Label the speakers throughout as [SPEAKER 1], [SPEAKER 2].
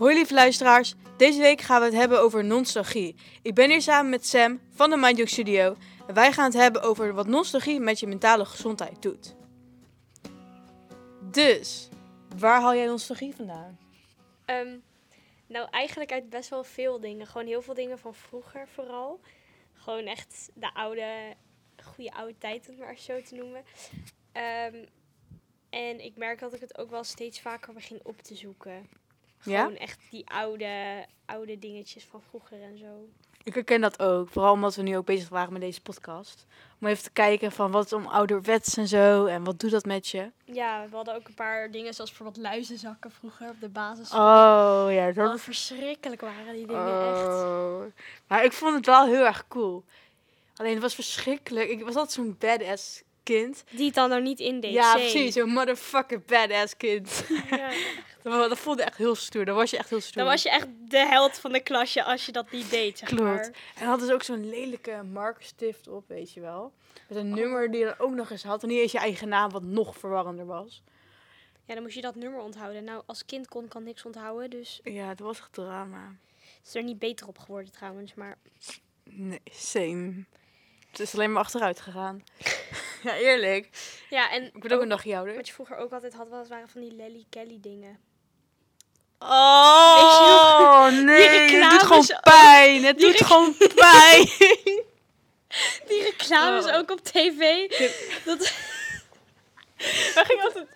[SPEAKER 1] Hoi lieve luisteraars, deze week gaan we het hebben over nostalgie. Ik ben hier samen met Sam van de Mindjoke Studio en wij gaan het hebben over wat nostalgie met je mentale gezondheid doet. Dus, waar haal jij nostalgie vandaan?
[SPEAKER 2] Ehm, nou, eigenlijk uit best wel veel dingen. Gewoon heel veel dingen van vroeger vooral. Gewoon echt de oude, goede oude tijd, om het maar zo te noemen. Ehm, en ik merk dat ik het ook wel steeds vaker begin op te zoeken.
[SPEAKER 1] Ja?
[SPEAKER 2] Gewoon echt die oude, oude dingetjes van vroeger en zo.
[SPEAKER 1] Ik herken dat ook, vooral omdat we nu ook bezig waren met deze podcast. Om even te kijken van wat is om ouderwets en zo en wat doet dat met je?
[SPEAKER 2] Ja, we hadden ook een paar dingen zoals bijvoorbeeld luizenzakken vroeger op de basis.
[SPEAKER 1] Oh ja, dat
[SPEAKER 2] Wat verschrikkelijk waren die dingen echt.
[SPEAKER 1] Oh. Maar ik vond het wel heel erg cool. Alleen het was verschrikkelijk. Ik was altijd zo'n badass kind.
[SPEAKER 2] Die het dan nou niet indeed.
[SPEAKER 1] ja,
[SPEAKER 2] same.
[SPEAKER 1] precies. Zo'n motherfucking badass kind.
[SPEAKER 2] Ja.
[SPEAKER 1] dat, voelde echt heel stoer. Dan was je echt heel stoer.
[SPEAKER 2] Dan was je echt de held van de klasje als je dat niet deed, zeg
[SPEAKER 1] Klopt.
[SPEAKER 2] maar.
[SPEAKER 1] En hij had dus ook zo'n lelijke markerstift op, weet je wel. Met
[SPEAKER 2] Oh.
[SPEAKER 1] een nummer die je dan ook nog eens had. En niet eens je eigen naam, wat nog verwarrender was.
[SPEAKER 2] Ja, dan moest je dat nummer onthouden. Nou, als kind kon ik al niks onthouden, dus
[SPEAKER 1] Ja, het was echt drama.
[SPEAKER 2] het is er niet beter op geworden trouwens. Maar
[SPEAKER 1] Nee, same. Het is alleen maar achteruit gegaan. ja, eerlijk.
[SPEAKER 2] ja, en
[SPEAKER 1] Ik ben ook een dagje ouder.
[SPEAKER 2] wat je vroeger ook altijd had, was, waren van die Lelly Kelly dingen.
[SPEAKER 1] Oh, nee. Het doet gewoon pijn. Het doet gewoon pijn.
[SPEAKER 2] Die reclames
[SPEAKER 1] Oh.
[SPEAKER 2] ook op tv. Dat,
[SPEAKER 1] We gingen altijd,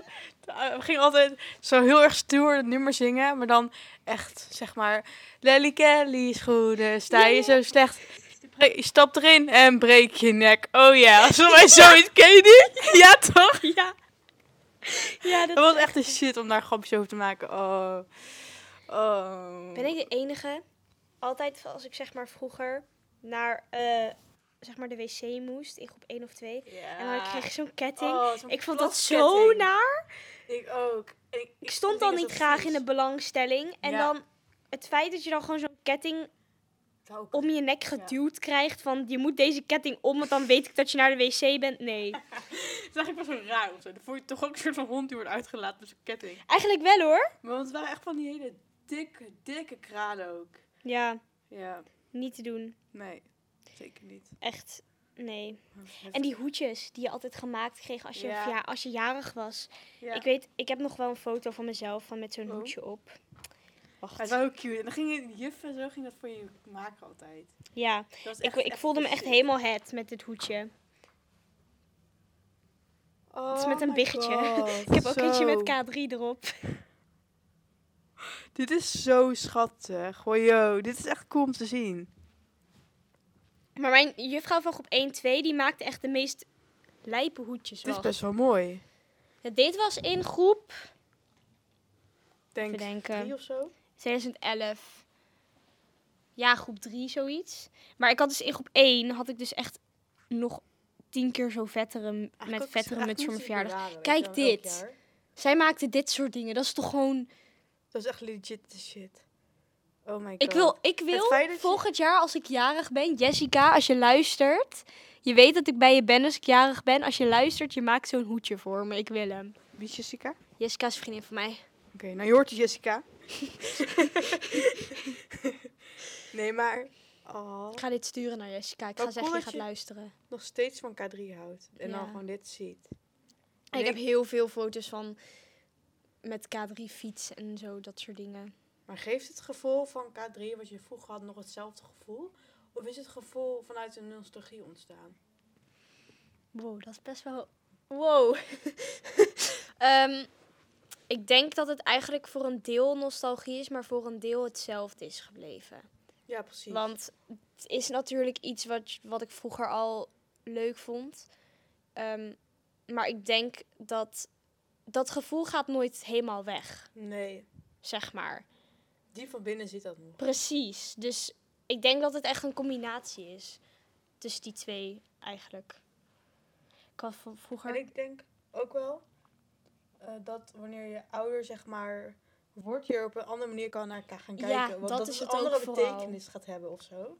[SPEAKER 1] we gingen altijd zo heel erg stoer het nummer zingen. Maar dan echt, zeg maar... Lelly Kelly schoenen, sta je zo slecht... Je stapt erin en breek je nek. Oh ja, als wij zoiets ken je die? Ja, toch?
[SPEAKER 2] ja. Ja, dat,
[SPEAKER 1] Dat was echt een shit om daar grapjes over te maken. Oh. Oh.
[SPEAKER 2] Ben ik de enige? Altijd als ik zeg maar vroeger naar eh, zeg maar de wc moest, in groep 1 of 2.
[SPEAKER 1] Ja.
[SPEAKER 2] En dan kreeg ik zo'n ketting.
[SPEAKER 1] Oh,
[SPEAKER 2] ik vond dat zo naar.
[SPEAKER 1] Ik ook. En ik,
[SPEAKER 2] Ik stond al niet graag in de belangstelling. En
[SPEAKER 1] Ja.
[SPEAKER 2] dan het feit dat je dan gewoon zo'n ketting om je nek geduwd krijgt. Van je moet deze ketting om, want dan weet ik dat je naar de wc bent. Nee.
[SPEAKER 1] Dat is eigenlijk wel zo raar of zo. Dan voel je toch ook een soort van hond die wordt uitgelaten met zo'n ketting.
[SPEAKER 2] Eigenlijk wel hoor.
[SPEAKER 1] Maar want het waren echt van die hele dikke, dikke kranen ook.
[SPEAKER 2] Ja,
[SPEAKER 1] Ja,
[SPEAKER 2] niet te doen.
[SPEAKER 1] nee. Zeker niet.
[SPEAKER 2] Echt, nee. En die hoedjes die je altijd gemaakt kreeg als je,
[SPEAKER 1] Ja.
[SPEAKER 2] ja. als je jarig was.
[SPEAKER 1] Ja.
[SPEAKER 2] Ik weet, ik heb nog wel een foto van mezelf van met zo'n
[SPEAKER 1] Oh.
[SPEAKER 2] hoedje op. Wacht.
[SPEAKER 1] Het was heel cute. En dan ging je, de juf en zo ging dat voor je maken altijd.
[SPEAKER 2] Ja,
[SPEAKER 1] Dat
[SPEAKER 2] ik,
[SPEAKER 1] echt-
[SPEAKER 2] ik voelde me echt
[SPEAKER 1] shit.
[SPEAKER 2] helemaal het met dit hoedje.
[SPEAKER 1] Oh
[SPEAKER 2] Het is met een
[SPEAKER 1] my
[SPEAKER 2] biggetje.
[SPEAKER 1] God,
[SPEAKER 2] Ik heb ook eentje
[SPEAKER 1] zo.
[SPEAKER 2] met K3 erop.
[SPEAKER 1] Dit is zo schattig. Hoi, yo. Dit is echt cool om te zien.
[SPEAKER 2] Maar mijn juffrouw van groep 1, 2, die maakte echt de meest lijpe hoedjes.
[SPEAKER 1] Dit is best wel mooi.
[SPEAKER 2] Ja, dit was in groep
[SPEAKER 1] Denk drie of zo.
[SPEAKER 2] 2011. Ja, groep 3 zoiets. Maar ik had dus in groep 1 had ik dus echt nog tien keer zo vettere, met
[SPEAKER 1] ook-
[SPEAKER 2] vettere muts voor mijn verjaardag. Kijk dit. Zij maakte dit soort dingen. Dat is toch gewoon...
[SPEAKER 1] Dat is echt legit shit. Oh my god.
[SPEAKER 2] Ik wil, ik wil
[SPEAKER 1] je-
[SPEAKER 2] volgend jaar als ik jarig ben, Jessica, als je luistert. Je weet dat ik bij je ben als ik jarig ben. Als je luistert, je maakt zo'n hoedje voor me. Ik wil hem.
[SPEAKER 1] Wie is Jessica? Oké,
[SPEAKER 2] Jessica is vriendin van mij.
[SPEAKER 1] nou je hoort Jessica. nee, maar... Oh,
[SPEAKER 2] Ik ga dit sturen naar Jessica. Ik ga
[SPEAKER 1] Wat
[SPEAKER 2] zeggen,
[SPEAKER 1] cool
[SPEAKER 2] je
[SPEAKER 1] dat
[SPEAKER 2] gaat
[SPEAKER 1] je-
[SPEAKER 2] luisteren.
[SPEAKER 1] nog steeds van K3 houdt. En dan gewoon dit ziet.
[SPEAKER 2] En ik heb heel veel foto's van met K3 fiets en zo, dat soort dingen.
[SPEAKER 1] Maar geeft het gevoel van K3 wat je vroeger had nog hetzelfde gevoel? Of is het gevoel vanuit een nostalgie ontstaan?
[SPEAKER 2] Wow, dat is best wel. Wow. Ehm, ik denk dat het eigenlijk voor een deel nostalgie is, maar voor een deel hetzelfde is gebleven.
[SPEAKER 1] Ja, precies.
[SPEAKER 2] Want het is natuurlijk iets wat, wat ik vroeger al leuk vond. Ehm, maar ik denk dat dat gevoel gaat nooit helemaal weg,
[SPEAKER 1] Nee,
[SPEAKER 2] zeg maar.
[SPEAKER 1] die van binnen zit dat nog.
[SPEAKER 2] Precies. Dus ik denk dat het echt een combinatie is tussen die twee eigenlijk. Ik had van vroeger.
[SPEAKER 1] En ik denk ook wel eh, dat wanneer je ouder, zeg maar, wordt, je er op een andere manier kan naar gaan
[SPEAKER 2] Ja,
[SPEAKER 1] kijken. want
[SPEAKER 2] dat
[SPEAKER 1] dat,
[SPEAKER 2] is
[SPEAKER 1] een andere betekenis gaat hebben of zo.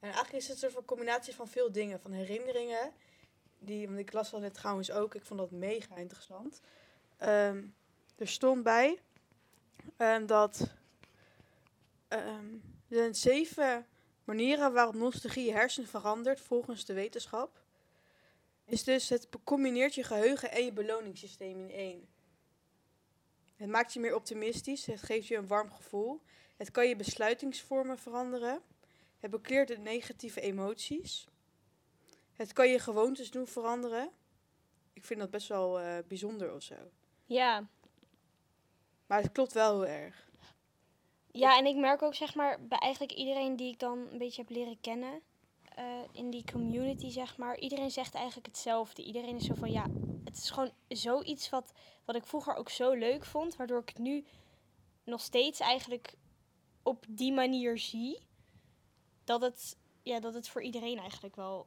[SPEAKER 1] En eigenlijk is het een soort van combinatie van veel dingen. Van herinneringen. Die, want ik las dat net trouwens ook. Ik vond dat mega interessant. Ehm, er stond bij ehm, dat ehm, er zijn zeven manieren waarop nostalgie je hersenen verandert volgens de wetenschap. Is dus het combineert je geheugen en je beloningssysteem in één. Het maakt je meer optimistisch, het geeft je een warm gevoel. Het kan je besluitingsvormen veranderen. Het bekleert de negatieve emoties. Het kan je gewoontes doen veranderen. Ik vind dat best wel eh, bijzonder of zo.
[SPEAKER 2] Ja.
[SPEAKER 1] Maar het klopt wel heel erg.
[SPEAKER 2] Ja, en ik merk ook zeg maar bij eigenlijk iedereen die ik dan een beetje heb leren kennen eh, in die community, zeg maar. Iedereen zegt eigenlijk hetzelfde. Iedereen is zo van ja, het is gewoon zoiets wat, wat ik vroeger ook zo leuk vond, waardoor ik het nu nog steeds eigenlijk op die manier zie. Dat het, ja, dat het voor iedereen eigenlijk wel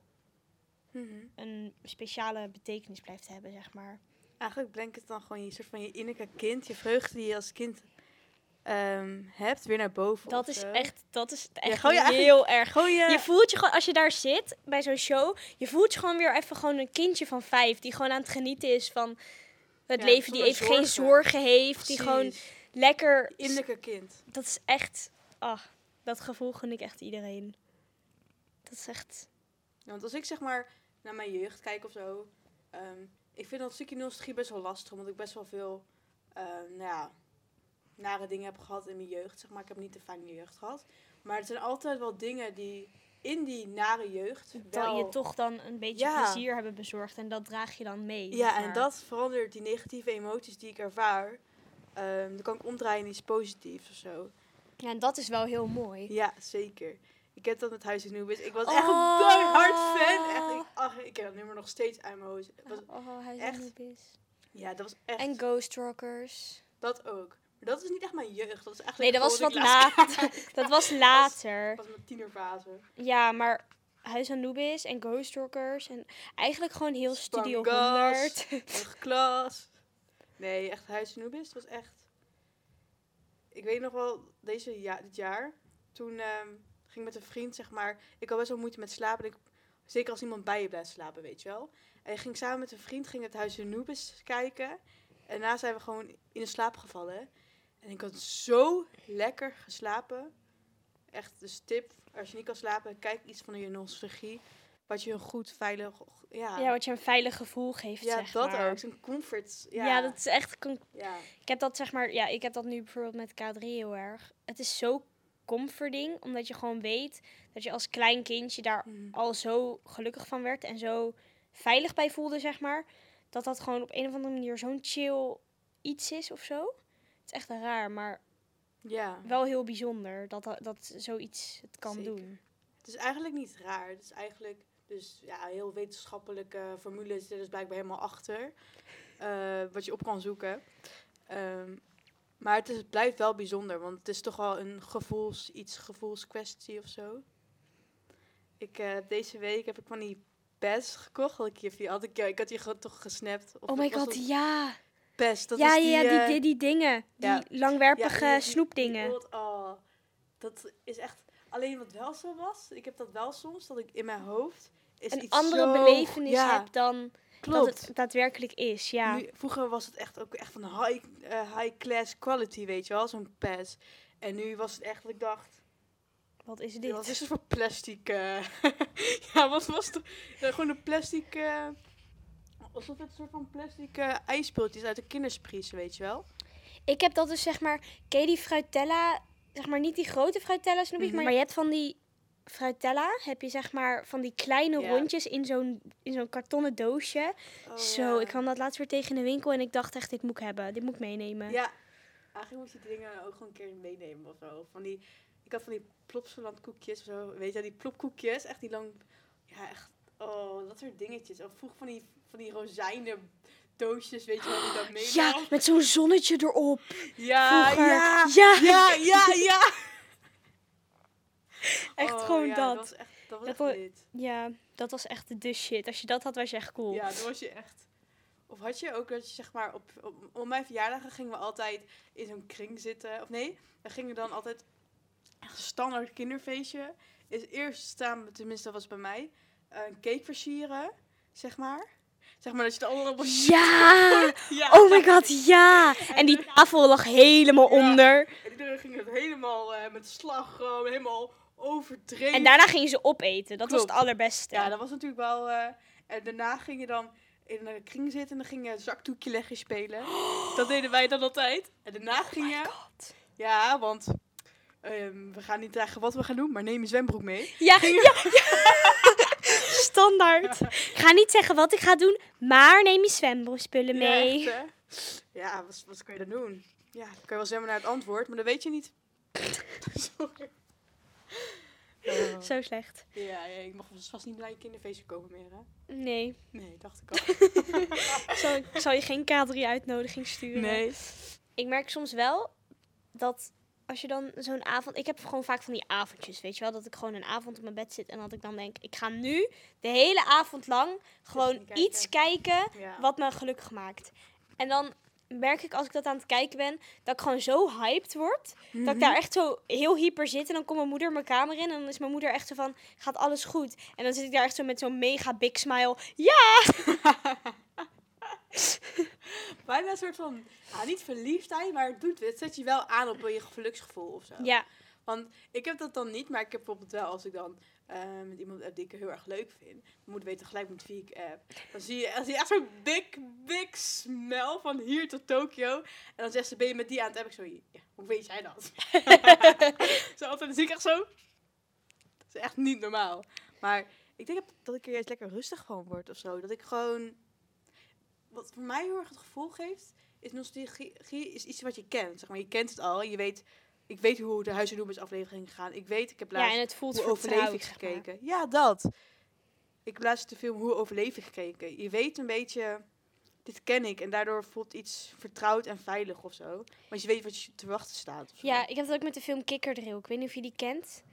[SPEAKER 1] Mhm.
[SPEAKER 2] een speciale betekenis blijft hebben, zeg maar.
[SPEAKER 1] Eigenlijk brengt het dan gewoon je soort van je innerlijke kind, je vreugde die je als kind ehm, hebt, weer naar boven.
[SPEAKER 2] Dat is
[SPEAKER 1] zo.
[SPEAKER 2] echt, dat is echt heel erg.
[SPEAKER 1] Je...
[SPEAKER 2] Je voelt je gewoon, als je daar zit bij zo'n show, je voelt je gewoon weer even gewoon een kindje van vijf. Die gewoon aan het genieten is van het
[SPEAKER 1] Ja,
[SPEAKER 2] leven. Die even geen
[SPEAKER 1] zorgen.
[SPEAKER 2] heeft. Die gewoon lekker.
[SPEAKER 1] innerlijke kind.
[SPEAKER 2] Dat is echt. Ach, dat gevoel gun ik echt iedereen. Dat is echt.
[SPEAKER 1] Ja, want als ik zeg maar naar mijn jeugd kijk of zo, ehm, ik vind dat stukje nostalgie best wel lastig, omdat ik best wel veel, ehm, nou ja, nare dingen heb gehad in mijn jeugd. Zeg maar, ik heb niet een fijne jeugd gehad. Maar er zijn altijd wel dingen die in die nare jeugd
[SPEAKER 2] Dat
[SPEAKER 1] wel...
[SPEAKER 2] je toch dan een beetje
[SPEAKER 1] Ja.
[SPEAKER 2] plezier hebben bezorgd. En dat draag je dan mee.
[SPEAKER 1] Ja, en dat verandert die negatieve emoties die ik ervaar. Ehm dan kan ik omdraaien in iets positiefs of zo.
[SPEAKER 2] Ja, en dat is wel heel mooi.
[SPEAKER 1] Ja, zeker. Ik heb dat met Huis in Nubis. Ik was
[SPEAKER 2] Oh.
[SPEAKER 1] echt een diehard fan. Echt, ik, ach, ik heb dat nummer nog steeds uit mijn hoofd. Was-
[SPEAKER 2] Oh, hij
[SPEAKER 1] echt- ja, dat was echt...
[SPEAKER 2] En Ghost Rockers.
[SPEAKER 1] Dat ook. Maar dat is niet echt mijn jeugd. Dat is eigenlijk
[SPEAKER 2] Nee, dat was wat later. Dat was later.
[SPEAKER 1] Dat was mijn tienerfase.
[SPEAKER 2] Ja, maar Huis Anubis en Ghost Rockers en eigenlijk gewoon heel Studio
[SPEAKER 1] Spangas.
[SPEAKER 2] 100.
[SPEAKER 1] Nog klas. Nee, echt Huis in Nubis. Dat was echt... Ik weet nog wel, deze ja, dit jaar, toen ehm, ging ik met een vriend, zeg maar... Ik had best wel moeite met slapen. Ik, zeker als iemand bij je blijft slapen, weet je wel. En ik ging samen met een vriend ging het Huis in Nubis kijken. En daarna zijn we gewoon in de slaap gevallen. En ik had zo lekker geslapen. Echt, dus tip, als je niet kan slapen, kijk iets van je nostalgie. Wat je een goed, veilig... Ja,
[SPEAKER 2] Ja, wat je een veilig gevoel geeft,
[SPEAKER 1] ja
[SPEAKER 2] zeg
[SPEAKER 1] dat
[SPEAKER 2] maar.
[SPEAKER 1] ook. Zo'n comfort. Ja,
[SPEAKER 2] Ja. dat is echt...
[SPEAKER 1] Ja.
[SPEAKER 2] Ik heb dat zeg maar... Ja, ik heb dat nu bijvoorbeeld met K3 heel erg. Het is zo comforting, omdat je gewoon weet dat je als klein kindje daar
[SPEAKER 1] Mhm.
[SPEAKER 2] al zo gelukkig van werd en zo veilig bij voelde, zeg maar. Dat dat gewoon op een of andere manier zo'n chill iets is of zo. Echt raar, maar
[SPEAKER 1] ja.
[SPEAKER 2] wel heel bijzonder dat, dat, zoiets het kan
[SPEAKER 1] Zeker.
[SPEAKER 2] doen.
[SPEAKER 1] Het is eigenlijk niet raar. Het is eigenlijk dus ja, heel wetenschappelijke formule zit er dus blijkbaar helemaal achter. eh, wat je op kan zoeken. Ehm, maar het, is, het blijft wel bijzonder, want het is toch wel een gevoels, iets gevoelskwestie of zo. Ik, eh, deze week heb ik van die pest gekocht. Had ik, je, die had ik, ja, ik had die ge- toch gesnapt. Of
[SPEAKER 2] Oh my god, ja.
[SPEAKER 1] Pest, dat
[SPEAKER 2] ja,
[SPEAKER 1] is die,
[SPEAKER 2] ja, die,
[SPEAKER 1] eh,
[SPEAKER 2] die, die dingen. Die langwerpige
[SPEAKER 1] Ja, die- die-
[SPEAKER 2] snoepdingen.
[SPEAKER 1] die oh, dat is echt... Alleen wat wel zo was, ik heb dat wel soms, dat ik in mijn hoofd... Is
[SPEAKER 2] een
[SPEAKER 1] iets
[SPEAKER 2] andere
[SPEAKER 1] zo-
[SPEAKER 2] belevenis
[SPEAKER 1] ja,
[SPEAKER 2] hebt dan
[SPEAKER 1] klopt.
[SPEAKER 2] dat het daadwerkelijk is. Ja.
[SPEAKER 1] Nu, vroeger was het echt ook echt van high, eh, high class quality, weet je wel, zo'n pes. En nu was het echt dat ik dacht,
[SPEAKER 2] Wat is dit?
[SPEAKER 1] wat is er voor plastic? eh? ja, wat was het? Gewoon een plastic... alsof het een soort van plastic eh ijspeeltjes uit de kinderspriezen, weet je wel?
[SPEAKER 2] Ik heb dat dus zeg maar, ken die fruitella, zeg maar niet die grote fruitella snoepjes,
[SPEAKER 1] Mhm.
[SPEAKER 2] maar je hebt van die fruitella, heb je zeg maar van die kleine rondjes in zo'n in zo'n kartonnen doosje.
[SPEAKER 1] Oh,
[SPEAKER 2] Zo,
[SPEAKER 1] ja.
[SPEAKER 2] ik kwam dat laatst weer tegen in de winkel en ik dacht echt, dit moet ik hebben, dit moet ik meenemen.
[SPEAKER 1] Ja, eigenlijk moet je die dingen ook gewoon een keer meenemen of zo. Van die, ik had van die plopsaland koekjes of zo. Weet je, die plopkoekjes. Echt die lang, ja echt, oh, dat soort dingetjes. Of vroeg van die, van die rozijnen doosjes, weet je wel, die dan meenam.
[SPEAKER 2] Ja, met zo'n zonnetje erop.
[SPEAKER 1] ja,
[SPEAKER 2] vroeger.
[SPEAKER 1] ja,
[SPEAKER 2] Ja.
[SPEAKER 1] ja, ja, ja.
[SPEAKER 2] Echt
[SPEAKER 1] Oh,
[SPEAKER 2] gewoon
[SPEAKER 1] ja,
[SPEAKER 2] dat.
[SPEAKER 1] Dat was echt, dat was
[SPEAKER 2] Dat
[SPEAKER 1] echt
[SPEAKER 2] wa-
[SPEAKER 1] lit.
[SPEAKER 2] Ja, dat was echt de shit. Als je dat had, was je echt cool.
[SPEAKER 1] Ja, dat was je echt. Of had je ook dat je zeg maar op, op, op mijn verjaardagen gingen we altijd in zo'n kring zitten. Of nee, we gingen dan altijd echt een standaard kinderfeestje. Is eerst staan, tenminste dat was bij mij, een cake versieren, zeg maar. Zeg maar dat je het allemaal op
[SPEAKER 2] Ja!
[SPEAKER 1] Ja.
[SPEAKER 2] Oh my god, ja! En die tafel lag helemaal
[SPEAKER 1] Ja.
[SPEAKER 2] onder.
[SPEAKER 1] En iedereen ging het helemaal eh, met slagroom, helemaal overdreven.
[SPEAKER 2] En daarna gingen ze opeten. Dat was het allerbeste.
[SPEAKER 1] Ja, dat was natuurlijk wel... eh, en daarna ging je dan in een kring zitten en dan ging je zakdoekje leggen spelen. Dat deden wij dan altijd. En daarna ging je...
[SPEAKER 2] God.
[SPEAKER 1] Ja, want ehm, we gaan niet zeggen wat we gaan doen, maar neem je zwembroek mee.
[SPEAKER 2] Ja, ja, ja. Standaard. Ik ga niet zeggen wat ik ga doen, maar neem je zwemspullen mee.
[SPEAKER 1] Ja, echt, ja wat, wat kan je dan doen? Ja, dan kan je wel zwemmen naar het antwoord, maar dat weet je niet. Sorry. Oh.
[SPEAKER 2] Zo slecht.
[SPEAKER 1] Ja, ja, ik mag vast niet naar je kinderfeestje komen meer, hè?
[SPEAKER 2] Nee.
[SPEAKER 1] Nee, dacht ik al.
[SPEAKER 2] Ik zal, ik zal je geen K3-uitnodiging sturen.
[SPEAKER 1] Nee.
[SPEAKER 2] Ik merk soms wel dat als je dan zo'n avond... Ik heb gewoon vaak van die avondjes, weet je wel? Dat ik gewoon een avond op mijn bed zit en dat ik dan denk... Ik ga nu de hele avond lang gewoon
[SPEAKER 1] kijken.
[SPEAKER 2] iets kijken
[SPEAKER 1] Ja.
[SPEAKER 2] wat me gelukkig maakt. En dan merk ik als ik dat aan het kijken ben, dat ik gewoon zo hyped word. Dat ik daar echt zo heel hyper zit. En dan komt mijn moeder mijn kamer in. En dan is mijn moeder echt zo van, gaat alles goed? En dan zit ik daar echt zo met zo'n mega big smile. Ja!
[SPEAKER 1] Bijna een soort van, ja, niet verliefdheid, maar het doet het zet je wel aan op je geluksgevoel of zo.
[SPEAKER 2] Ja,
[SPEAKER 1] Want ik heb dat dan niet, maar ik heb bijvoorbeeld wel als ik dan eh, met iemand app die ik heel erg leuk vind. Moet weten gelijk met wie ik app. Dan zie je, dan zie je echt zo'n big, big smell van hier tot Tokio. En dan zegt ze, ben je met die aan het app? Ik zo, ja, hoe weet jij dat? zo altijd, dan zie ik echt zo. Dat is echt niet normaal. Maar ik denk dat ik er juist lekker rustig van word of zo. Dat ik gewoon... Wat voor mij heel erg het gevoel geeft, is nostalgie is iets wat je kent. Zeg maar, je kent het al. Je weet, ik weet hoe de Huis en Noemers aflevering gegaan. Ik weet, ik heb
[SPEAKER 2] ja
[SPEAKER 1] laatst
[SPEAKER 2] en het voelt
[SPEAKER 1] hoe overleef
[SPEAKER 2] zeg maar.
[SPEAKER 1] gekeken. Ja, dat. Ik heb laatst de film Hoe overleef ik gekeken. Je weet een beetje, dit ken ik. En daardoor voelt iets vertrouwd en veilig of zo. Want je weet wat je te wachten staat.
[SPEAKER 2] Ja, ik heb dat ook met de film Kikkerdrill. Ik weet niet of je die kent.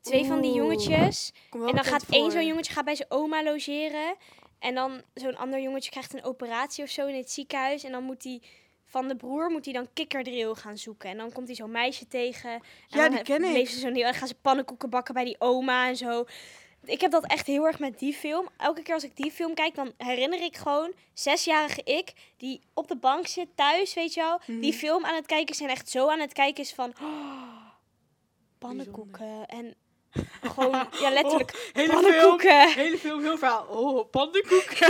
[SPEAKER 2] Twee van die jongetjes. En dan gaat één zo'n jongetje gaat bij zijn oma logeren. En dan zo'n ander jongetje krijgt een operatie of zo in het ziekenhuis. En dan moet hij van de broer moet hij dan kikkerdrill gaan zoeken. En dan komt hij zo'n meisje tegen. En
[SPEAKER 1] Ja,
[SPEAKER 2] dan
[SPEAKER 1] die ken ik.
[SPEAKER 2] ze zo'n heel, en gaan ze pannenkoeken bakken bij die oma en zo. Ik heb dat echt heel erg met die film. Elke keer als ik die film kijk, dan herinner ik gewoon zesjarige ik die op de bank zit thuis, weet je wel. Die
[SPEAKER 1] Mhm.
[SPEAKER 2] film aan het kijken is en echt zo aan het kijken is van oh, pannenkoeken en gewoon ja letterlijk
[SPEAKER 1] Oh, hele film,
[SPEAKER 2] pannenkoeken.
[SPEAKER 1] hele film, heel verhaal. Oh, pannenkoek.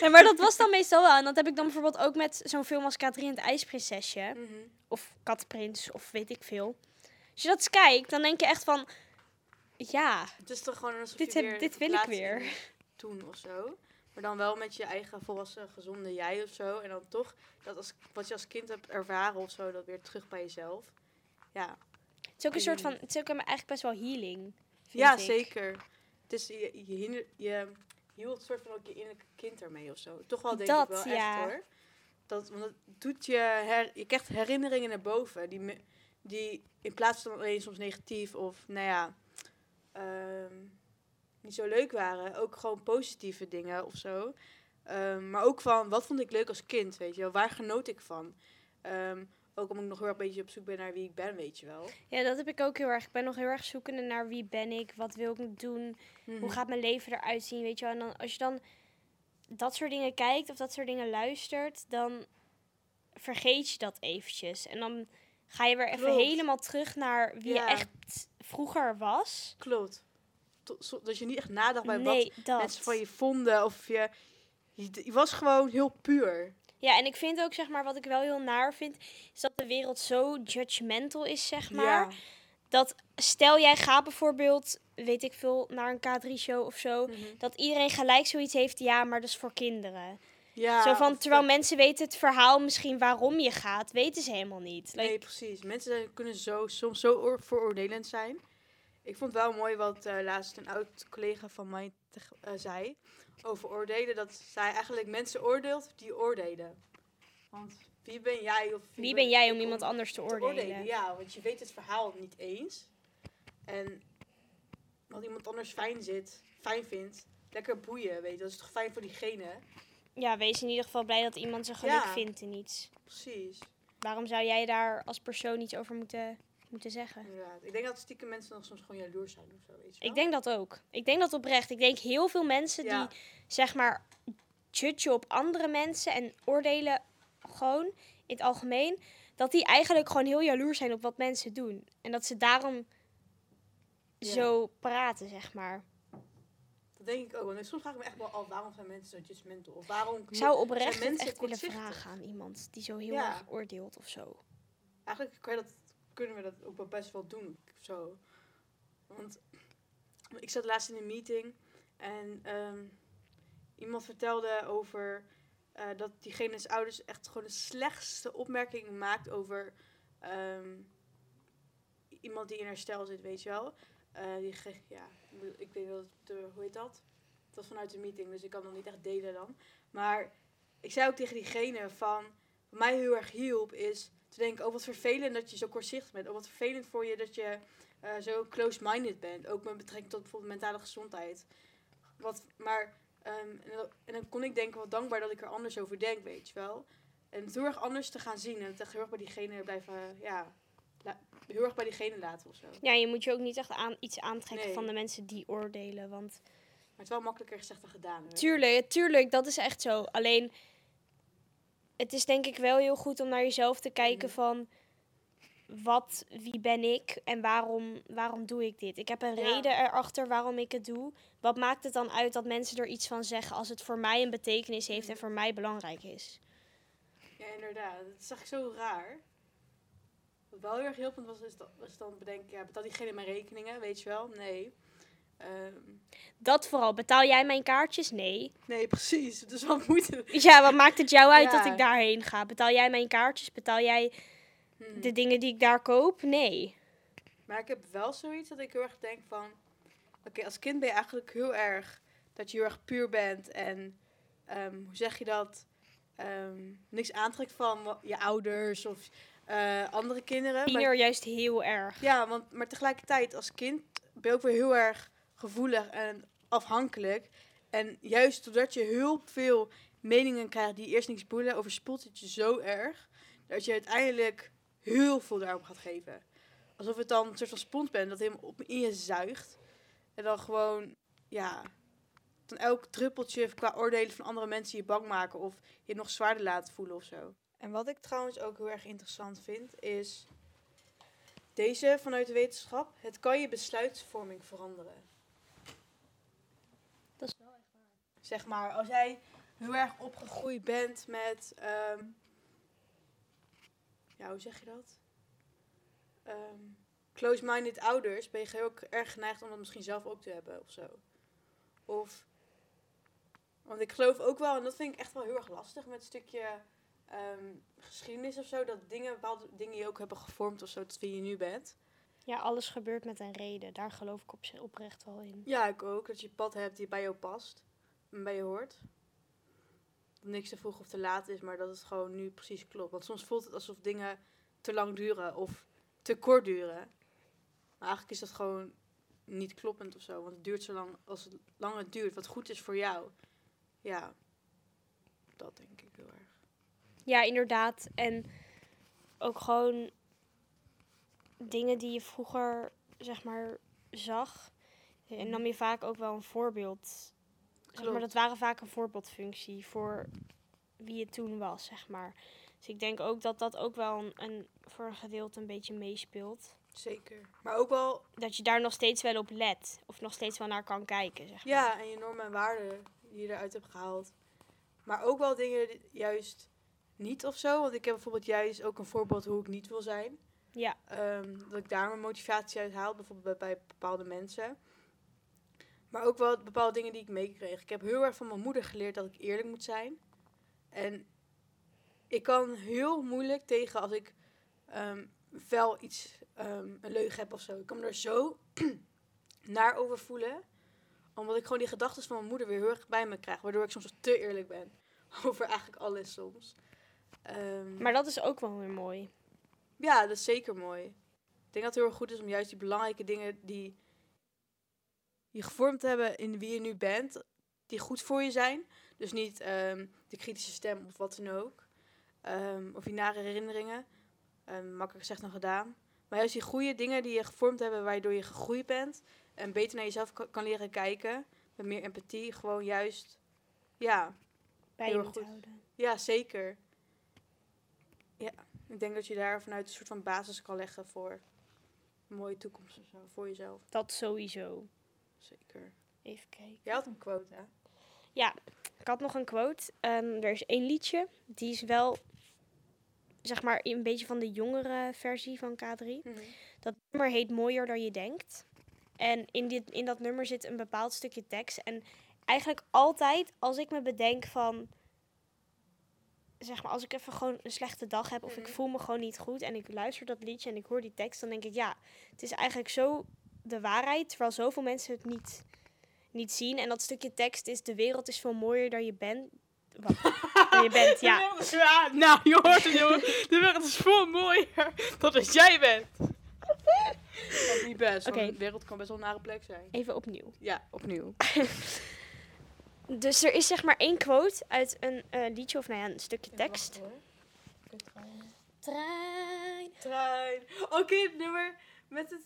[SPEAKER 2] Ja, maar dat was dan meestal wel. En dat heb ik dan bijvoorbeeld ook met zo'n film als K3 en het IJsprinsesje.
[SPEAKER 1] Mhm.
[SPEAKER 2] Of Katprins, of weet ik veel. Als je dat eens kijkt, dan denk je echt van... Ja,
[SPEAKER 1] Het is toch gewoon alsof
[SPEAKER 2] Dit
[SPEAKER 1] je
[SPEAKER 2] heb- dit wil ik weer.
[SPEAKER 1] Toen of zo. Maar dan wel met je eigen volwassen, gezonde jij of zo. En dan toch, dat als, wat je als kind hebt ervaren of zo, dat weer terug bij jezelf. Ja,
[SPEAKER 2] is ook een soort van... Het is ook eigenlijk best wel healing.
[SPEAKER 1] ja
[SPEAKER 2] ik.
[SPEAKER 1] zeker. Het is, je, je, hinder, je hield een soort van ook je innerlijke kind ermee of zo. Toch wel denk
[SPEAKER 2] Dat,
[SPEAKER 1] ik wel
[SPEAKER 2] ja.
[SPEAKER 1] echt hoor. Dat, want het doet je, her, je krijgt herinneringen naar boven. Die, die in plaats van alleen soms negatief of nou ja, ehm, niet zo leuk waren. Ook gewoon positieve dingen of zo. Ehm, maar ook van, wat vond ik leuk als kind, weet je wel? Waar genoot ik van? Ehm, ook omdat ik nog heel erg een beetje op zoek ben naar wie ik ben, weet je wel.
[SPEAKER 2] Ja, dat heb ik ook heel erg. Ik ben nog heel erg zoekende naar wie ben ik, wat wil ik doen,
[SPEAKER 1] Mhm.
[SPEAKER 2] hoe gaat mijn leven eruit zien, weet je wel. En dan, als je dan dat soort dingen kijkt of dat soort dingen luistert, dan vergeet je dat eventjes. En dan ga je weer even
[SPEAKER 1] Klopt.
[SPEAKER 2] helemaal terug naar wie
[SPEAKER 1] Ja.
[SPEAKER 2] je echt vroeger was.
[SPEAKER 1] Klopt. Dat je niet echt nadacht bij wat
[SPEAKER 2] dat.
[SPEAKER 1] mensen van je vonden. Of je, je, je was gewoon heel puur.
[SPEAKER 2] Ja, en ik vind ook, zeg maar, wat ik wel heel naar vind, is dat de wereld zo judgmental is, zeg maar.
[SPEAKER 1] Ja.
[SPEAKER 2] Dat stel jij gaat bijvoorbeeld, weet ik veel, naar een K3-show of zo.
[SPEAKER 1] Mhm.
[SPEAKER 2] Dat iedereen gelijk zoiets heeft, ja, maar dat is voor kinderen.
[SPEAKER 1] ja
[SPEAKER 2] zo van, terwijl
[SPEAKER 1] dat-
[SPEAKER 2] mensen weten het verhaal misschien waarom je gaat, weten ze helemaal niet. Like,
[SPEAKER 1] Nee, precies. Mensen kunnen zo, soms zo oor- vooroordelend zijn. Ik vond wel mooi wat eh, laatst een oud collega van mij eh, zei over oordelen. Dat zij eigenlijk mensen oordeelt die oordelen. Want wie ben jij of
[SPEAKER 2] wie ben jij om iemand anders te
[SPEAKER 1] te
[SPEAKER 2] oordelen?
[SPEAKER 1] Ja, want je weet het verhaal niet eens. En wat iemand anders fijn zit, fijn vindt, lekker boeien, weet je. Dat is toch fijn voor diegene?
[SPEAKER 2] Ja, wees in ieder geval blij dat iemand zijn geluk
[SPEAKER 1] Ja.
[SPEAKER 2] vindt in iets.
[SPEAKER 1] Precies.
[SPEAKER 2] Waarom zou jij daar als persoon iets over moeten moeten zeggen.
[SPEAKER 1] Inderdaad. Ik denk dat stiekem mensen nog soms gewoon jaloers zijn of zo, weet je wel?
[SPEAKER 2] Ik denk dat ook. Ik denk dat oprecht. Ik denk heel veel mensen
[SPEAKER 1] Ja.
[SPEAKER 2] die zeg maar judgen op andere mensen en oordelen gewoon in het algemeen, dat die eigenlijk gewoon heel jaloers zijn op wat mensen doen. En dat ze daarom
[SPEAKER 1] Ja.
[SPEAKER 2] zo praten, zeg maar.
[SPEAKER 1] Dat denk ik ook. Want soms vraag ik me echt wel af, waarom zijn mensen zo judgmental? Of waarom...
[SPEAKER 2] Ik zou oprecht
[SPEAKER 1] mensen
[SPEAKER 2] echt willen vragen aan iemand die zo heel
[SPEAKER 1] Ja.
[SPEAKER 2] erg oordeelt of zo.
[SPEAKER 1] Eigenlijk kan je dat, kunnen we dat ook wel best wel doen. Zo. Want ik zat laatst in een meeting en ehm, iemand vertelde over eh, dat diegene's ouders echt gewoon de slechtste opmerking maakt over ehm, iemand die in herstel zit, weet je wel. Eh, die ja, ik weet wel, hoe heet dat? Het was vanuit de meeting, dus ik kan dat niet echt delen dan. Maar ik zei ook tegen diegene van, wat mij heel erg hielp, is te denken, oh wat vervelend dat je zo kortzichtig bent. Oh wat vervelend voor je dat je eh, zo close-minded bent. Ook met betrekking tot bijvoorbeeld mentale gezondheid. Wat, maar, ehm, en, dan, en dan kon ik denken, wat dankbaar dat ik er anders over denk, weet je wel. En het heel erg anders te gaan zien en het echt heel erg bij diegene blijven, ja, heel erg bij diegene laten of zo. Maar
[SPEAKER 2] Ja, je moet je ook niet echt aan, iets aantrekken
[SPEAKER 1] Nee.
[SPEAKER 2] van de mensen die oordelen. Want
[SPEAKER 1] het is wel makkelijker gezegd dan gedaan. Hè?
[SPEAKER 2] tuurlijk, tuurlijk, dat is echt zo. Alleen, het is denk ik wel heel goed om naar jezelf te kijken
[SPEAKER 1] Mhm.
[SPEAKER 2] van... Wat, wie ben ik en waarom, waarom doe ik dit? Ik heb een
[SPEAKER 1] Ja.
[SPEAKER 2] reden erachter waarom ik het doe. Wat maakt het dan uit dat mensen er iets van zeggen als het voor mij een betekenis heeft en
[SPEAKER 1] Mhm.
[SPEAKER 2] voor mij belangrijk is?
[SPEAKER 1] Ja, inderdaad. Dat is echt zo raar. Wat wel heel erg was, is, dat, was dan bedenken, ja, betaalt diegene mijn rekeningen, weet je wel? Nee. Ehm,
[SPEAKER 2] Dat vooral. Betaal jij mijn kaartjes? Nee.
[SPEAKER 1] nee, precies. Het is wel moeite.
[SPEAKER 2] Ja, wat maakt het jou uit dat ik daarheen ga? Betaal jij mijn kaartjes? Betaal jij
[SPEAKER 1] Hmm.
[SPEAKER 2] de dingen die ik daar koop? Nee.
[SPEAKER 1] Maar ik heb wel zoiets dat ik heel erg denk van... Oké, als kind ben je eigenlijk heel erg... Dat je heel erg puur bent en... ehm, hoe zeg je dat? Ehm, niks aantrekt van je ouders of eh, andere kinderen. Maar-
[SPEAKER 2] Tiener juist heel erg.
[SPEAKER 1] Ja, want, maar tegelijkertijd als kind ben je ook weer heel erg gevoelig en afhankelijk. En juist doordat je heel veel meningen krijgt die eerst niks boeien, overspoelt het je zo erg dat je uiteindelijk heel veel daarop gaat geven. Alsof het dan een soort van spons bent dat helemaal op in je zuigt. En dan gewoon, ja, dan elk druppeltje qua oordelen van andere mensen je bang maken of je nog zwaarder laten voelen of zo. En wat ik trouwens ook heel erg interessant vind, is deze vanuit de wetenschap. Het kan je besluitvorming veranderen.
[SPEAKER 2] Dat is wel echt waar.
[SPEAKER 1] Zeg maar, als jij heel erg opgegroeid bent met. ehm, ja, hoe zeg je dat? Ehm, close-minded ouders, ben je heel erg geneigd om dat misschien zelf ook te hebben of zo. Of. Want ik geloof ook wel, en dat vind ik echt wel heel erg lastig met een stukje ehm, geschiedenis of zo, dat dingen, bepaalde dingen je ook hebben gevormd of zo tot wie je nu bent.
[SPEAKER 2] Ja, alles gebeurt met een reden. Daar geloof ik op, oprecht wel in.
[SPEAKER 1] Ja, ik ook. Dat je pad hebt die bij jou past. Bij je hoort. Dat niks te vroeg of te laat is, maar dat het gewoon nu precies klopt. Want soms voelt het alsof dingen te lang duren of te kort duren. Maar eigenlijk is dat gewoon niet kloppend of zo. Want het duurt zo lang als het lang het duurt. Wat goed is voor jou. Ja, dat denk ik heel erg.
[SPEAKER 2] Ja, inderdaad. En ook gewoon dingen die je vroeger, zeg maar, zag. En nam je vaak ook wel een voorbeeld. Zeg maar, dat waren vaak een voorbeeldfunctie voor wie je toen was, zeg maar. Dus ik denk ook dat dat ook wel een, een, voor een gedeelte een beetje meespeelt.
[SPEAKER 1] Zeker. Maar ook wel,
[SPEAKER 2] Dat je daar nog steeds wel op let. Of nog steeds wel naar kan kijken, zeg maar.
[SPEAKER 1] ja, en je normen en waarden die je eruit hebt gehaald. Maar ook wel dingen juist niet of zo. Want ik heb bijvoorbeeld juist ook een voorbeeld hoe ik niet wil zijn.
[SPEAKER 2] Ja.
[SPEAKER 1] Ehm, dat ik daar mijn motivatie uit haal, bijvoorbeeld bij, bij bepaalde mensen. Maar ook wel bepaalde dingen die ik meekreeg. Ik heb heel erg van mijn moeder geleerd dat ik eerlijk moet zijn. En ik kan heel moeilijk tegen als ik ehm, wel iets, ehm, een leugen heb of zo. Ik kan me er zo naar over voelen. Omdat ik gewoon die gedachten van mijn moeder weer heel erg bij me krijg. Waardoor ik soms te eerlijk ben. Over eigenlijk alles soms. Ehm,
[SPEAKER 2] Maar dat is ook wel weer mooi.
[SPEAKER 1] ja, dat is zeker mooi. Ik denk dat het heel erg goed is om juist die belangrijke dingen die je gevormd hebben in wie je nu bent, die goed voor je zijn. Dus niet ehm, de kritische stem of wat dan ook. Ehm, of je nare herinneringen. Ehm, makkelijker gezegd dan gedaan. Maar juist die goede dingen die je gevormd hebben, waardoor je gegroeid bent. En beter naar jezelf kan, leren kijken. Met meer empathie. Gewoon juist, ja,
[SPEAKER 2] Bij je
[SPEAKER 1] goed.
[SPEAKER 2] houden.
[SPEAKER 1] ja, zeker. Ja, ik denk dat je daar vanuit een soort van basis kan leggen voor een mooie toekomst of zo. Voor jezelf,
[SPEAKER 2] Dat sowieso.
[SPEAKER 1] Zeker.
[SPEAKER 2] Even kijken.
[SPEAKER 1] Jij had een quote, hè?
[SPEAKER 2] Ik had nog een quote. Ehm, er is één liedje. Die is wel, zeg maar, een beetje van de jongere versie van K3. Dat nummer heet Mooier dan je denkt. En in, dit, in dat nummer zit een bepaald stukje tekst. En eigenlijk altijd als ik me bedenk van... Zeg maar, als ik even gewoon een slechte dag heb of ik
[SPEAKER 1] Mhm.
[SPEAKER 2] voel me gewoon niet goed... en ik luister dat liedje en ik hoor die tekst... dan denk ik, ja, het is eigenlijk zo de waarheid... terwijl zoveel mensen het niet, niet zien. En dat stukje tekst is... de wereld is veel mooier dan je bent. Dan je bent, ja.
[SPEAKER 1] De wereld is- ja, nou, je hoort het, jongen. De wereld is veel mooier dan dat jij bent. Dat is niet best, want
[SPEAKER 2] Oké.
[SPEAKER 1] de wereld kan best wel een nare plek zijn.
[SPEAKER 2] Even opnieuw.
[SPEAKER 1] Ja, opnieuw.
[SPEAKER 2] Dus er is zeg maar één quote uit een eh, liedje... of nou ja, een stukje tekst. Trein.
[SPEAKER 1] Trein. Oké, het nummer met het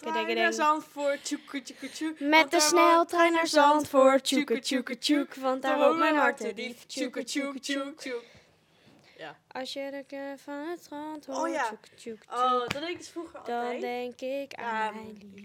[SPEAKER 1] trein naar. Zandvoort. Tjoeke, tjoeke, tjoek.
[SPEAKER 2] Met de sneltrein naar Zandvoort, tjoeke
[SPEAKER 1] tjoeke,
[SPEAKER 2] tjoek, want daar woont mijn hart te dief, tjoeke tjoeke tjoek.
[SPEAKER 1] tjoek.
[SPEAKER 2] Als je de kleur van het strand hoort,
[SPEAKER 1] Oh ja.
[SPEAKER 2] tjoeke
[SPEAKER 1] Oh,
[SPEAKER 2] tjoek,
[SPEAKER 1] dat deed ik dus vroeger
[SPEAKER 2] dan
[SPEAKER 1] altijd.
[SPEAKER 2] denk ik aan
[SPEAKER 1] Ja,
[SPEAKER 2] mijn lief.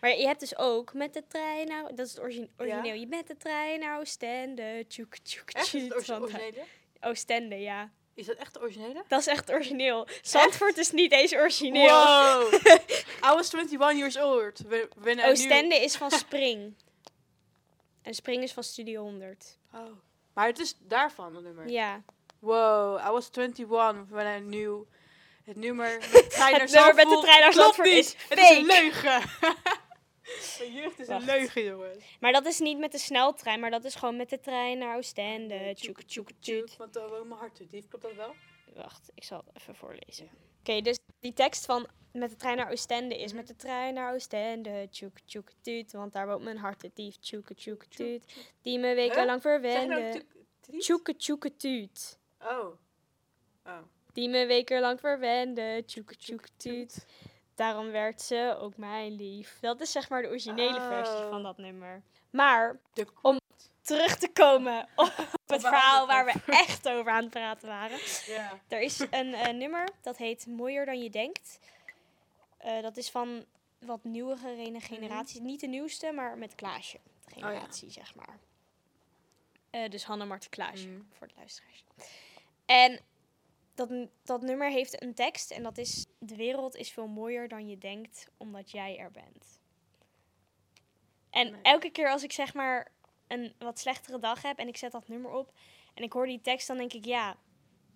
[SPEAKER 2] Maar je hebt dus ook met de trein naar, dat is het origi- origineel, je met de trein naar Oostende, tjoeke tjoeke
[SPEAKER 1] Echt? Is het
[SPEAKER 2] tjoek,
[SPEAKER 1] origi-
[SPEAKER 2] want daar-
[SPEAKER 1] originele?
[SPEAKER 2] Oostende, ja.
[SPEAKER 1] Is dat echt de originele?
[SPEAKER 2] Dat is echt origineel. Zandvoort is niet eens origineel.
[SPEAKER 1] Wow. I was 21 years old. When,
[SPEAKER 2] Oostende is van Spring. En Spring is van Studio 100.
[SPEAKER 1] Oh. Maar het is daarvan, het nummer.
[SPEAKER 2] Ja.
[SPEAKER 1] Wow, I was 21 when I knew het nummer met de trein naar
[SPEAKER 2] Het nummer met de
[SPEAKER 1] Zandvoort
[SPEAKER 2] trein naar
[SPEAKER 1] klopt
[SPEAKER 2] Zandvoort
[SPEAKER 1] niet.
[SPEAKER 2] is
[SPEAKER 1] Het is een leugen. Mijn jeugd is
[SPEAKER 2] Wacht.
[SPEAKER 1] een leugen, jongens.
[SPEAKER 2] Maar dat is niet met de sneltrein, maar dat is gewoon met de trein naar Oostende. Tjoeke tjoeke tjoek.
[SPEAKER 1] Want dan woont mijn hart te. Klopt dat wel?
[SPEAKER 2] Wacht, ik zal het even voorlezen. Oké, dus die tekst van met de trein naar Oostende is met de trein naar Oostende. Tjoeke tjoeke tuut, want daar woont mijn hart te dief. Tuut, die me wekenlang
[SPEAKER 1] nou
[SPEAKER 2] verwende. Tjoeke tjoeke tuut,
[SPEAKER 1] Oh. Oh.
[SPEAKER 2] die me wekenlang verwende. Tjoeke tjoeke tuut. Daarom werd ze ook mijn lief. Dat is zeg maar de originele versie
[SPEAKER 1] Oh.
[SPEAKER 2] van dat nummer. Maar
[SPEAKER 1] De
[SPEAKER 2] Om- terug te komen op het verhaal waar
[SPEAKER 1] we
[SPEAKER 2] echt over aan het praten waren. Er is een eh, nummer dat heet Mooier dan je denkt. Eh, dat is van wat nieuwere generaties. Niet de nieuwste, maar met Klaasje. De generatie, zeg maar. Eh, dus Hanne Marten Klaasje,
[SPEAKER 1] Mhm.
[SPEAKER 2] voor de luisteraars. En dat, dat nummer heeft een tekst en dat is... De wereld is veel mooier dan je denkt, omdat jij er bent. En
[SPEAKER 1] Nee.
[SPEAKER 2] elke keer als ik zeg maar een wat slechtere dag heb en ik zet dat nummer op... en ik hoor die tekst, dan denk ik, ja,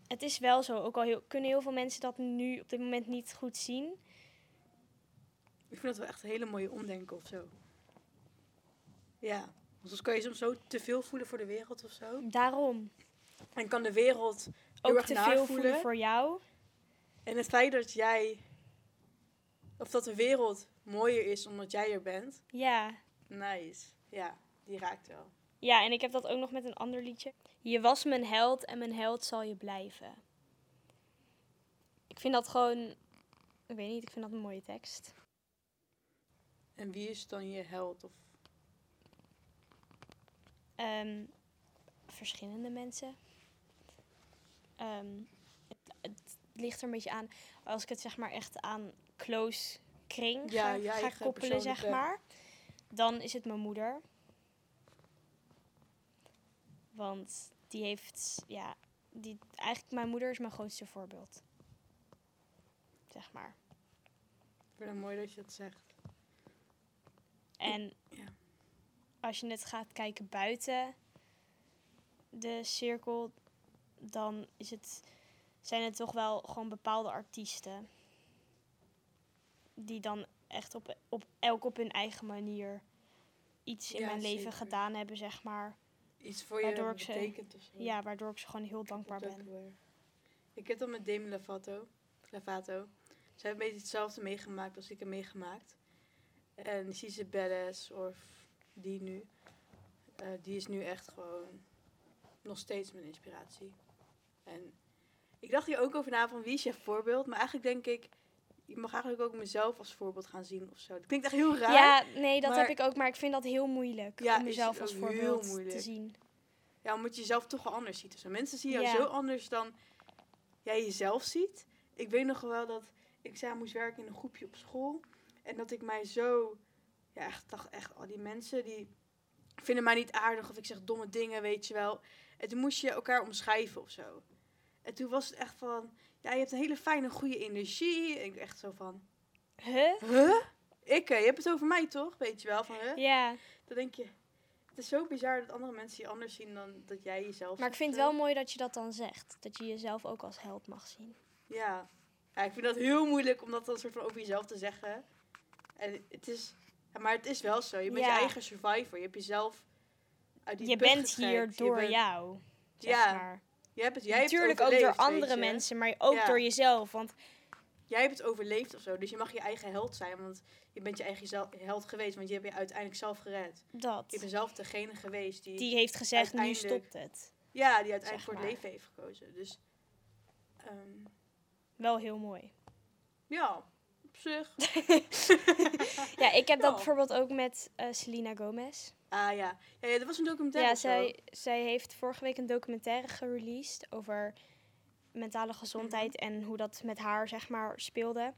[SPEAKER 2] het is wel zo. Ook al heel, kunnen heel veel mensen dat nu op dit moment niet goed zien.
[SPEAKER 1] Ik vind dat wel echt een hele mooie omdenken of zo. Ja. Want soms kan je soms zo te veel voelen voor de wereld of zo.
[SPEAKER 2] Daarom
[SPEAKER 1] En kan de wereld
[SPEAKER 2] ook te veel
[SPEAKER 1] voelen.
[SPEAKER 2] voelen voor jou.
[SPEAKER 1] En het feit dat jij... Of dat de wereld mooier is omdat jij er bent.
[SPEAKER 2] Ja.
[SPEAKER 1] Nice. Ja, die raakt wel.
[SPEAKER 2] Ja, en ik heb dat ook nog met een ander liedje. Je was mijn held en mijn held zal je blijven. Ik vind dat gewoon... Ik weet niet, ik vind dat een mooie tekst.
[SPEAKER 1] En wie is dan je held? Of...
[SPEAKER 2] Ehm, verschillende mensen. Ehm, het, het ligt er een beetje aan. Als ik het zeg maar echt aan close kring
[SPEAKER 1] Ja,
[SPEAKER 2] ga, koppelen, zeg maar. Dan is het mijn moeder. Want die heeft, ja, die, eigenlijk mijn moeder is mijn grootste voorbeeld. Zeg maar.
[SPEAKER 1] Ik vind het mooi dat je dat zegt.
[SPEAKER 2] En
[SPEAKER 1] Ja.
[SPEAKER 2] als je het gaat kijken buiten de cirkel, dan is het, zijn het toch wel gewoon bepaalde artiesten. Die dan echt op, op elk op hun eigen manier iets in
[SPEAKER 1] Ja,
[SPEAKER 2] mijn leven
[SPEAKER 1] zeker.
[SPEAKER 2] gedaan hebben, zeg maar.
[SPEAKER 1] Iets voor je
[SPEAKER 2] ik ze-
[SPEAKER 1] of zo.
[SPEAKER 2] Ja, waardoor ik ze gewoon heel dankbaar ben.
[SPEAKER 1] weer. Ik heb dat met Demi Lovato. Lovato. Zij heeft een beetje hetzelfde meegemaakt als ik heb meegemaakt. En She's a Badass, of die nu. eh, die is nu echt gewoon nog steeds mijn inspiratie. En ik dacht hier ook over na van wie is je voorbeeld. Maar eigenlijk denk ik, je mag eigenlijk ook mezelf als voorbeeld gaan zien of zo. Dat klinkt echt heel raar.
[SPEAKER 2] Ja, nee, dat
[SPEAKER 1] maar-
[SPEAKER 2] heb ik ook, maar ik vind dat heel moeilijk
[SPEAKER 1] Ja,
[SPEAKER 2] om mezelf als voorbeeld te zien.
[SPEAKER 1] Ja, omdat je jezelf toch wel anders ziet. Dus mensen zien jou
[SPEAKER 2] Ja.
[SPEAKER 1] zo anders dan jij jezelf ziet. Ik weet nog wel dat ik samen moest werken in een groepje op school. En dat ik mij zo... Ja, echt dacht echt, al die mensen die vinden mij niet aardig. Of ik zeg domme dingen, weet je wel. En toen moest je elkaar omschrijven of zo. En toen was het echt van... Ja, je hebt een hele fijne, goede energie. En ik echt zo van...
[SPEAKER 2] Huh?
[SPEAKER 1] Huh? Ik? eh, Je hebt het over mij toch? Weet je wel, van huh?
[SPEAKER 2] Ja,
[SPEAKER 1] Dan denk je... Het is zo bizar dat andere mensen je anders zien dan dat jij jezelf
[SPEAKER 2] maar ik vind
[SPEAKER 1] of
[SPEAKER 2] het wel mooi dat je dat dan zegt. Dat je jezelf ook als held mag zien.
[SPEAKER 1] Ja. ja, ik vind dat heel moeilijk om dat dan soort van over jezelf te zeggen. En het is, ja, maar het is wel zo. Je bent
[SPEAKER 2] Ja.
[SPEAKER 1] je eigen survivor. Je hebt jezelf uit die
[SPEAKER 2] Je bent
[SPEAKER 1] getrekt.
[SPEAKER 2] hier door
[SPEAKER 1] bent-
[SPEAKER 2] jou, zeg
[SPEAKER 1] Ja,
[SPEAKER 2] maar.
[SPEAKER 1] Je hebt het, jij hebt het
[SPEAKER 2] Natuurlijk ook door andere
[SPEAKER 1] je.
[SPEAKER 2] mensen, maar ook
[SPEAKER 1] Ja.
[SPEAKER 2] door jezelf. Want
[SPEAKER 1] Jij hebt het overleefd of zo. Dus je mag je eigen held zijn. Want je bent je eigen held geweest. Want je hebt je uiteindelijk zelf gered. Je
[SPEAKER 2] dat.
[SPEAKER 1] bent zelf degene geweest die...
[SPEAKER 2] Die heeft gezegd, nu stopt het.
[SPEAKER 1] ja, die uiteindelijk voor het leven heeft gekozen. Dus... ehm,
[SPEAKER 2] Wel heel mooi.
[SPEAKER 1] ja, op zich.
[SPEAKER 2] Ja, ik heb dat bijvoorbeeld ook met eh Selena Gomez.
[SPEAKER 1] Ah ja. ja. Ja, dat was een documentaire
[SPEAKER 2] Ja, zij, zij heeft vorige week een documentaire gereleased over mentale gezondheid
[SPEAKER 1] Mhm.
[SPEAKER 2] en hoe dat met haar, zeg maar, speelde.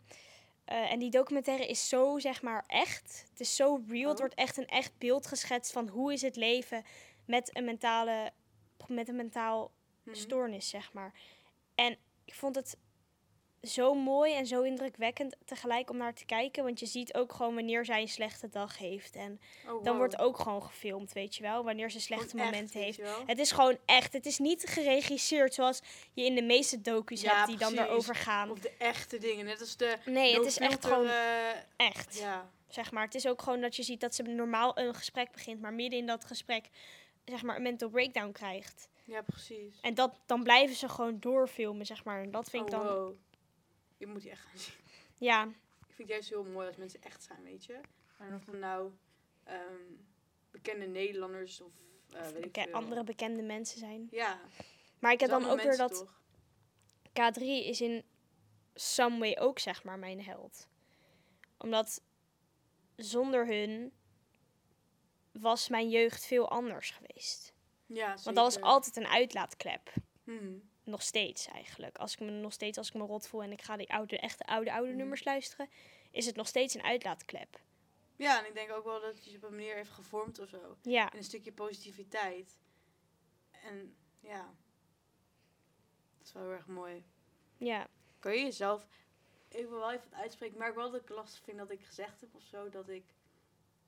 [SPEAKER 2] Eh, en die documentaire is zo, zeg maar, echt. Het is zo real. Het
[SPEAKER 1] Oh.
[SPEAKER 2] wordt echt een echt beeld geschetst van hoe is het leven met een mentale, met een mentaal
[SPEAKER 1] Mhm.
[SPEAKER 2] stoornis, zeg maar. En ik vond het zo mooi en zo indrukwekkend tegelijk om naar te kijken. Want je ziet ook gewoon wanneer zij een slechte dag heeft. En
[SPEAKER 1] Oh,
[SPEAKER 2] dan wordt ook gewoon gefilmd, weet je wel. Wanneer ze slechte
[SPEAKER 1] Gewoon
[SPEAKER 2] momenten heeft. Het is gewoon echt. Het is niet geregisseerd zoals je in de meeste docu's
[SPEAKER 1] Ja,
[SPEAKER 2] hebt die dan erover gaan.
[SPEAKER 1] Of de echte dingen, net als de
[SPEAKER 2] Nee, het is echt gewoon echt.
[SPEAKER 1] ja,
[SPEAKER 2] Zeg maar. Het is ook gewoon dat je ziet dat ze normaal een gesprek begint, maar midden in dat gesprek zeg maar een mental breakdown krijgt.
[SPEAKER 1] ja, precies.
[SPEAKER 2] En dat, dan blijven ze gewoon doorfilmen, zeg maar. En dat vind ik
[SPEAKER 1] oh,
[SPEAKER 2] dan,
[SPEAKER 1] wow. Je moet die echt gaan zien.
[SPEAKER 2] ja,
[SPEAKER 1] Ik vind het juist heel mooi als mensen echt zijn, weet je. Maar of nou ehm, bekende Nederlanders of eh weet ik
[SPEAKER 2] beke- andere bekende mensen zijn.
[SPEAKER 1] Ja.
[SPEAKER 2] Maar ik heb dan ook weer dat
[SPEAKER 1] mensen, toch?
[SPEAKER 2] K3 is in some way ook zeg maar mijn held. Omdat zonder hun was mijn jeugd veel anders geweest.
[SPEAKER 1] Ja,
[SPEAKER 2] Want dat was altijd een uitlaatklep.
[SPEAKER 1] Hmm.
[SPEAKER 2] Nog steeds eigenlijk. Als ik me nog steeds als ik me rot voel en ik ga die oude, echte oude, oude
[SPEAKER 1] Mhm.
[SPEAKER 2] nummers luisteren, is het nog steeds een uitlaatklep.
[SPEAKER 1] Ja, en ik denk ook wel dat het je op een manier heeft gevormd of zo.
[SPEAKER 2] Ja,
[SPEAKER 1] En een stukje positiviteit. En ja, dat is wel heel erg mooi.
[SPEAKER 2] ja.
[SPEAKER 1] Kan je jezelf, ik wil wel even het uitspreken, maar ik wel dat ik lastig vind dat ik gezegd heb of zo, dat ik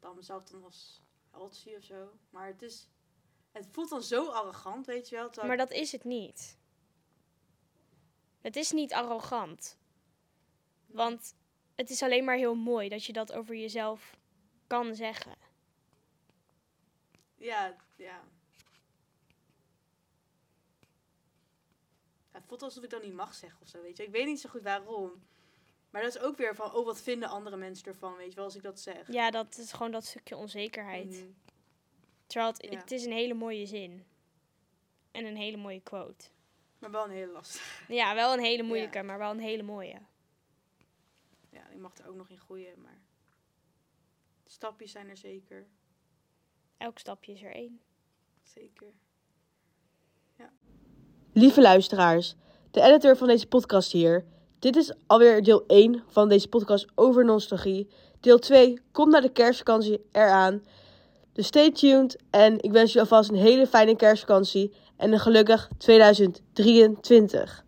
[SPEAKER 1] dan mezelf dan als held zie of zo. Maar het is, het voelt dan zo arrogant, weet je wel.
[SPEAKER 2] Maar dat is het niet. Het is niet arrogant. Want het is alleen maar heel mooi dat je dat over jezelf kan zeggen.
[SPEAKER 1] Ja, ja. Het voelt alsof ik dan niet mag zeggen of zo, weet je. Ik weet niet zo goed waarom. Maar dat is ook weer van, oh, wat vinden andere mensen ervan, weet je wel, als ik dat zeg.
[SPEAKER 2] Ja, dat is gewoon dat stukje onzekerheid.
[SPEAKER 1] Mhm.
[SPEAKER 2] Terwijl het,
[SPEAKER 1] Ja.
[SPEAKER 2] het is een hele mooie zin. En een hele mooie quote.
[SPEAKER 1] Maar wel een hele lastig.
[SPEAKER 2] Ja, wel een hele moeilijke, maar wel een hele mooie.
[SPEAKER 1] Ja, ik mag er ook nog in groeien, maar... Stapjes zijn er zeker.
[SPEAKER 2] Elk stapje is er één.
[SPEAKER 1] Zeker.
[SPEAKER 3] Lieve luisteraars, de editor van deze podcast hier. Dit is alweer deel 1 van deze podcast over nostalgie. Deel 2 komt na de kerstvakantie eraan. Dus stay tuned en ik wens jullie alvast een hele fijne kerstvakantie en gelukkig 2023.